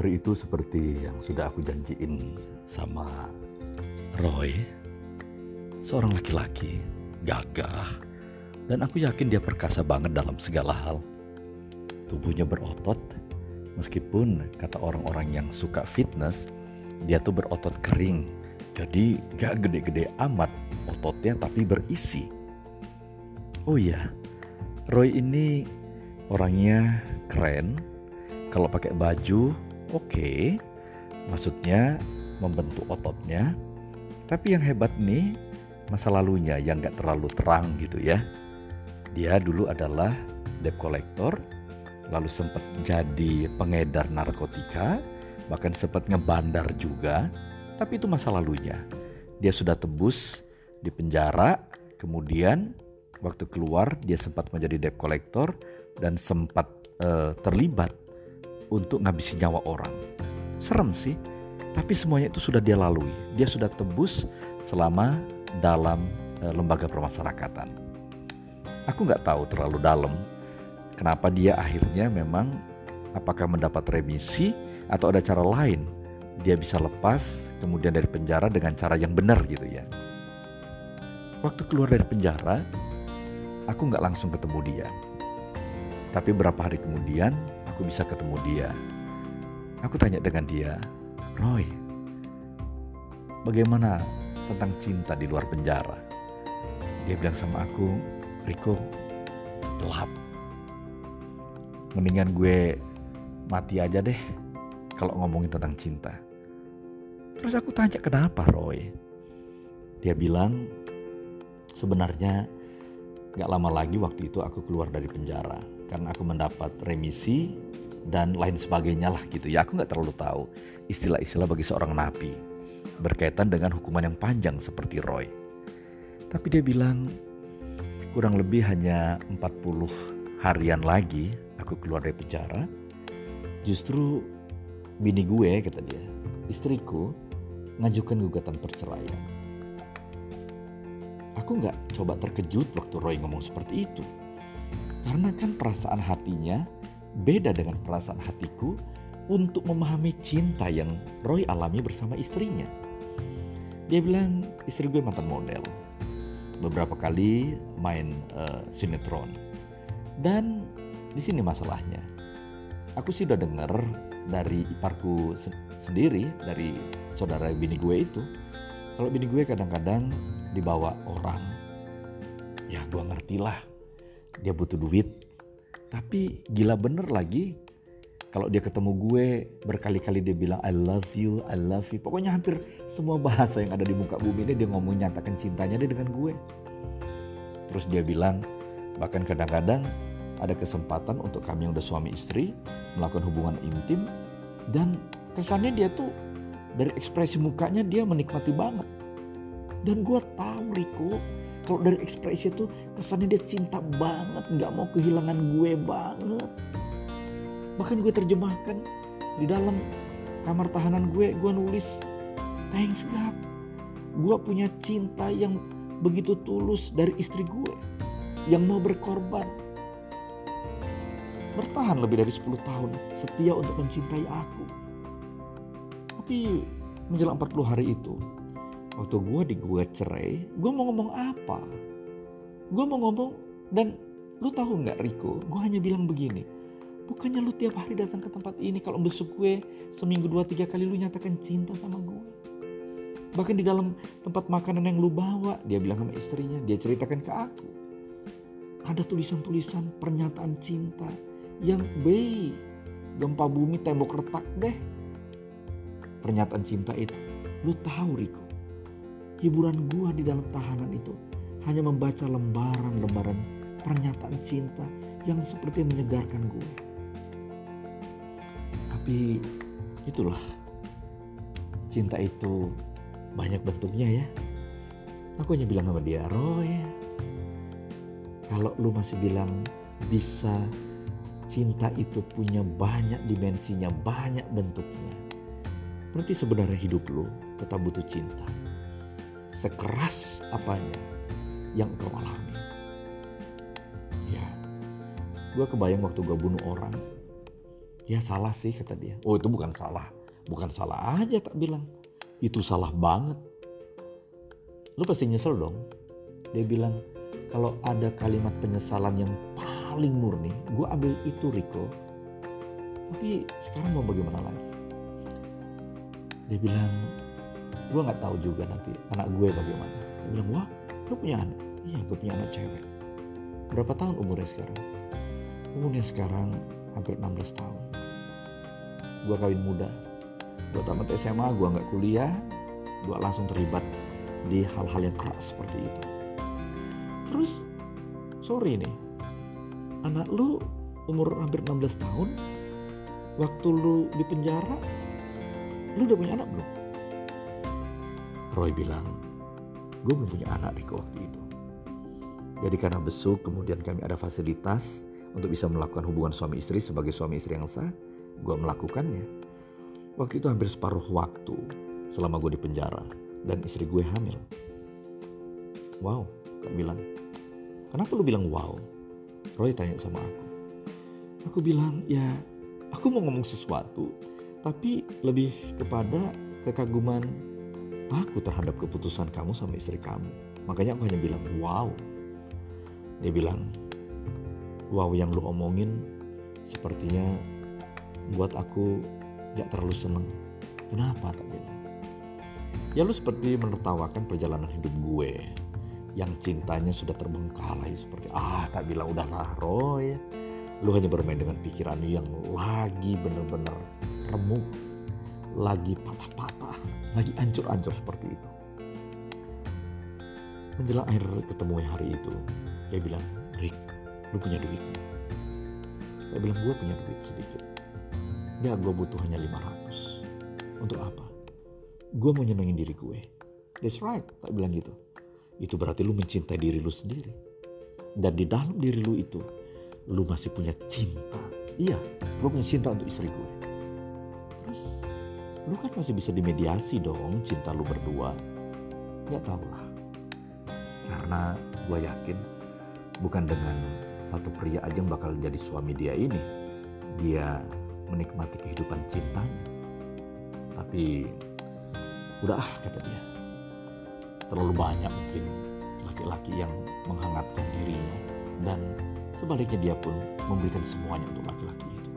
Hari itu seperti yang sudah aku janjiin sama Roy, seorang laki-laki gagah, dan aku yakin dia perkasa banget dalam segala hal. Tubuhnya berotot, meskipun kata orang-orang yang suka fitness, dia tuh berotot kering, jadi gak gede-gede amat ototnya tapi berisi. Oh iya, Roy ini orangnya keren, kalau pakai baju oke. Maksudnya membentuk ototnya. Tapi yang hebat nih masa lalunya yang gak terlalu terang gitu ya. Dia dulu adalah debt collector lalu sempat jadi pengedar narkotika bahkan sempat ngebandar juga. Tapi itu masa lalunya. Dia sudah tebus di penjara kemudian waktu keluar dia sempat menjadi debt collector dan sempat uh, terlibat untuk ngabisin nyawa orang. Serem sih, tapi semuanya itu sudah dia lalui. Dia sudah tebus selama dalam e, lembaga permasyarakatan. Aku nggak tahu terlalu dalam kenapa dia akhirnya memang apakah mendapat remisi atau ada cara lain dia bisa lepas kemudian dari penjara dengan cara yang benar gitu ya. Waktu keluar dari penjara, aku nggak langsung ketemu dia. Tapi beberapa hari kemudian aku bisa ketemu dia. Aku tanya dengan dia, Roy, bagaimana tentang cinta di luar penjara? Dia bilang sama aku, Riko, gelap. Mendingan gue mati aja deh kalau ngomongin tentang cinta. Terus aku tanya kenapa Roy? Dia bilang sebenarnya gak lama lagi waktu itu aku keluar dari penjara karena aku mendapat remisi dan lain sebagainya lah gitu ya. Aku nggak terlalu tahu istilah-istilah bagi seorang napi berkaitan dengan hukuman yang panjang seperti Roy. Tapi dia bilang kurang lebih hanya 40 harian lagi aku keluar dari penjara. Justru bini gue kata dia istriku ngajukan gugatan perceraian. Aku nggak coba terkejut waktu Roy ngomong seperti itu karena kan perasaan hatinya beda dengan perasaan hatiku untuk memahami cinta yang Roy alami bersama istrinya. Dia bilang istri gue mantan model. Beberapa kali main uh, sinetron. Dan di sini masalahnya. Aku sih udah denger dari iparku sendiri, dari saudara bini gue itu. Kalau bini gue kadang-kadang dibawa orang. Ya gue ngerti lah dia butuh duit tapi gila bener lagi kalau dia ketemu gue berkali-kali dia bilang I love you, I love you. Pokoknya hampir semua bahasa yang ada di muka bumi ini dia ngomong nyatakan cintanya dia dengan gue. Terus dia bilang bahkan kadang-kadang ada kesempatan untuk kami yang udah suami istri melakukan hubungan intim dan kesannya dia tuh dari ekspresi mukanya dia menikmati banget. Dan gue tahu Riko kalau dari ekspresi itu kesannya dia cinta banget, nggak mau kehilangan gue banget. Bahkan gue terjemahkan di dalam kamar tahanan gue, gue nulis, thanks God, gue punya cinta yang begitu tulus dari istri gue yang mau berkorban. Bertahan lebih dari 10 tahun setia untuk mencintai aku. Tapi menjelang 40 hari itu, waktu gue di gue cerai gue mau ngomong apa? Gue mau ngomong dan lu tahu nggak Riko? Gue hanya bilang begini bukannya lu tiap hari datang ke tempat ini kalau besok gue seminggu dua tiga kali lu nyatakan cinta sama gue bahkan di dalam tempat makanan yang lu bawa dia bilang sama istrinya dia ceritakan ke aku. Ada tulisan-tulisan pernyataan cinta yang baik gempa bumi tembok retak deh. Pernyataan cinta itu. Lu tahu Riko hiburan gua di dalam tahanan itu hanya membaca lembaran-lembaran pernyataan cinta yang seperti menyegarkan gue. Tapi itulah cinta itu banyak bentuknya ya. Aku hanya bilang sama dia, Roy, kalau lu masih bilang bisa cinta itu punya banyak dimensinya, banyak bentuknya. Berarti sebenarnya hidup lu tetap butuh cinta sekeras apanya yang kau alami. Ya, gue kebayang waktu gue bunuh orang, Ya salah sih kata dia. Oh itu bukan salah. Bukan salah aja tak bilang. Itu salah banget. Lu pasti nyesel dong. Dia bilang kalau ada kalimat penyesalan yang paling murni, gue ambil itu Rico. Tapi sekarang mau bagaimana lagi? Dia bilang, gue nggak tahu juga nanti anak gue bagaimana. Dia bilang, wah, lu punya anak? Iya, gue punya anak cewek. Berapa tahun umurnya sekarang? Umurnya sekarang hampir 16 tahun. Gue kawin muda. Gue tamat SMA, gue nggak kuliah, gue langsung terlibat di hal-hal yang keras seperti itu. Terus, sorry nih, anak lu umur hampir 16 tahun, waktu lu di penjara, lu udah punya anak belum? Roy bilang, gue belum punya anak di waktu itu. Jadi karena besuk, kemudian kami ada fasilitas untuk bisa melakukan hubungan suami istri sebagai suami istri yang sah, gue melakukannya. Waktu itu hampir separuh waktu selama gue di penjara dan istri gue hamil. Wow, kak bilang, kenapa lu bilang wow? Roy tanya sama aku. Aku bilang, ya aku mau ngomong sesuatu, tapi lebih kepada kekaguman aku terhadap keputusan kamu sama istri kamu. Makanya aku hanya bilang, wow. Dia bilang, wow yang lu omongin sepertinya buat aku gak terlalu seneng. Kenapa tak bilang? Ya lu seperti menertawakan perjalanan hidup gue yang cintanya sudah terbengkalai seperti ah tak bilang udahlah Roy lu hanya bermain dengan pikiran yang lagi bener-bener remuk lagi patah-patah lagi ancur-ancur seperti itu. Menjelang akhir ketemu hari itu dia bilang Rick lu punya duit. Dia bilang gue punya duit sedikit. Ya gue butuh hanya 500 untuk apa? Gue mau nyenengin diri gue. That's right tak bilang gitu. Itu berarti lu mencintai diri lu sendiri. Dan di dalam diri lu itu, lu masih punya cinta. Iya, gue punya cinta untuk istri gue. Lu kan masih bisa dimediasi dong cinta lu berdua. Gak tau lah. Karena gue yakin bukan dengan satu pria aja yang bakal jadi suami dia ini. Dia menikmati kehidupan cintanya. Tapi udah ah kata dia terlalu banyak mungkin laki-laki yang menghangatkan dirinya dan sebaliknya dia pun memberikan semuanya untuk laki-laki itu.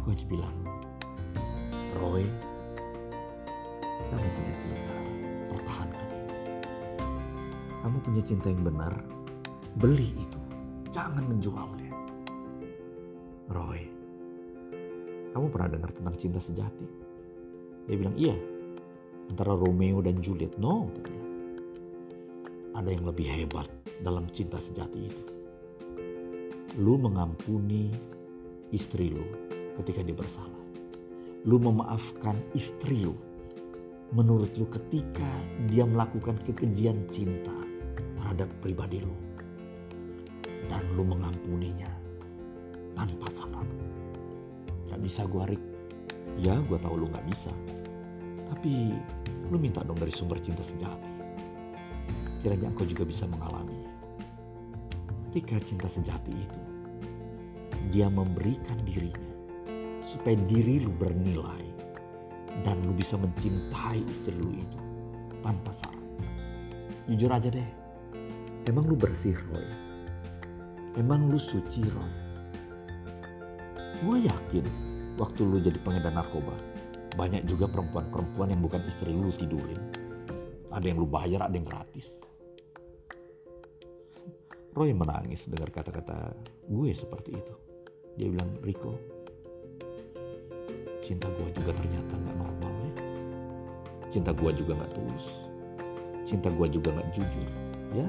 Aku aja bilang, Roy, kamu punya cinta, pertahankan. Kamu punya cinta yang benar, beli itu, jangan menjualnya. Roy, kamu pernah dengar tentang cinta sejati? Dia bilang, iya, antara Romeo dan Juliet. No, ada yang lebih hebat dalam cinta sejati itu. Lu mengampuni istri lu ketika dia bersalah. Lu memaafkan istri lu menurut lu ketika dia melakukan kekejian cinta terhadap pribadi lu. Dan lu mengampuninya tanpa syarat. Gak bisa gua Rik. Ya gua tahu lu gak bisa. Tapi lu minta dong dari sumber cinta sejati. Kiranya engkau juga bisa mengalami. Ketika cinta sejati itu, dia memberikan dirinya supaya diri lu bernilai dan lu bisa mencintai istri lu itu tanpa syarat. Jujur aja deh, emang lu bersih Roy? Emang lu suci Roy? Gue yakin waktu lu jadi pengedar narkoba, banyak juga perempuan-perempuan yang bukan istri lu tidurin. Ada yang lu bayar, ada yang gratis. Roy menangis dengar kata-kata gue seperti itu. Dia bilang, Rico, cinta gue juga ternyata gak normal ya. Cinta gue juga gak tulus. Cinta gue juga gak jujur. Ya,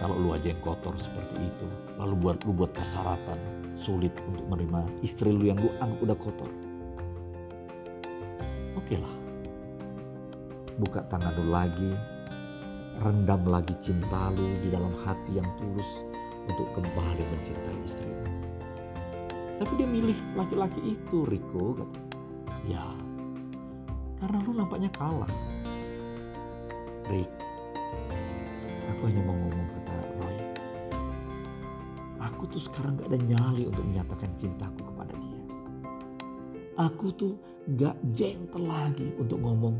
kalau lu aja yang kotor seperti itu, lalu buat lu buat persyaratan sulit untuk menerima istri lu yang lu anggap udah kotor oke lah. Buka tangan lu lagi, rendam lagi cinta lu di dalam hati yang tulus untuk kembali mencintai istrimu. Tapi dia milih laki-laki itu, Rico. Kata. Ya, karena lu nampaknya kalah. Rick, aku hanya mau ngomong kata Roy. Aku tuh sekarang gak ada nyali untuk menyatakan cintaku kepada dia. Aku tuh gak gentle lagi untuk ngomong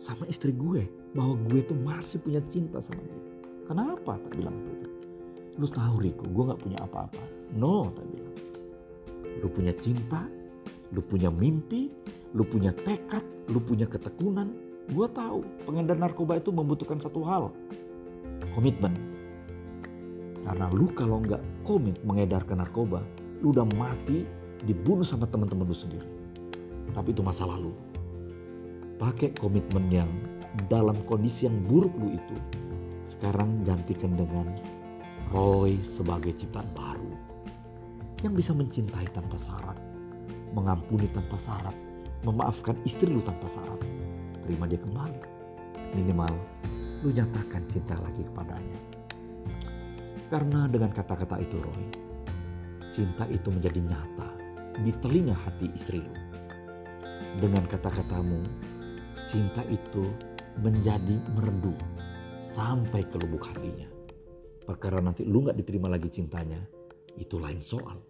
sama istri gue bahwa gue tuh masih punya cinta sama dia. Kenapa tak bilang itu? Lu tahu Riko, gue gak punya apa-apa. No, bilang. Lu punya cinta, lu punya mimpi, lu punya tekad, lu punya ketekunan. Gue tahu pengedar narkoba itu membutuhkan satu hal, komitmen. Karena lu kalau nggak komit mengedarkan narkoba, lu udah mati dibunuh sama teman-teman lu sendiri. Tapi itu masa lalu. Pakai komitmen yang dalam kondisi yang buruk lu itu, sekarang gantikan dengan Roy sebagai ciptaan baru yang bisa mencintai tanpa syarat, mengampuni tanpa syarat, memaafkan istri lu tanpa syarat. Terima dia kembali. Minimal lu nyatakan cinta lagi kepadanya. Karena dengan kata-kata itu Roy, cinta itu menjadi nyata di telinga hati istri lu. Dengan kata-katamu, cinta itu menjadi meredup sampai ke lubuk hatinya. Perkara nanti lu gak diterima lagi cintanya, itu lain soal.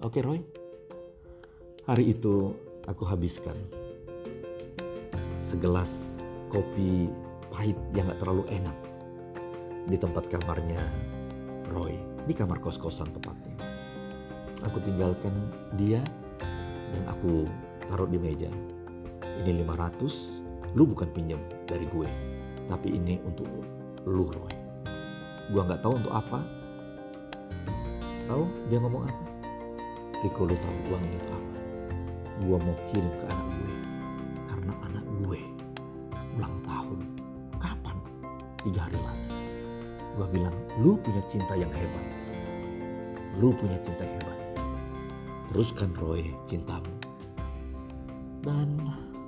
Oke Roy, hari itu aku habiskan segelas kopi pahit yang gak terlalu enak di tempat kamarnya Roy, di kamar kos-kosan tepatnya. Aku tinggalkan dia dan aku taruh di meja. Ini 500, lu bukan pinjam dari gue, tapi ini untuk lu Roy. Gua nggak tahu untuk apa. Tahu dia ngomong apa? Riko lu tahu uang untuk apa? Gua mau kirim ke anak gue. Karena anak gue ulang tahun. Kapan? Tiga hari lagi. Gua bilang, lu punya cinta yang hebat. Lu punya cinta yang hebat. Teruskan Roy cintamu. Dan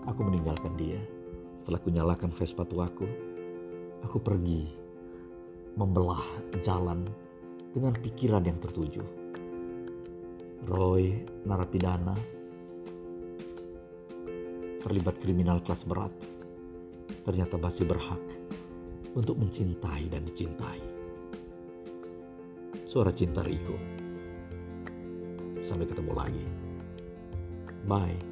aku meninggalkan dia. Setelah aku nyalakan Vespa tuaku, aku pergi membelah jalan dengan pikiran yang tertuju. Roy, narapidana, terlibat kriminal kelas berat, ternyata masih berhak untuk mencintai dan dicintai. Suara cinta Riko. Sampai ketemu lagi. Bye.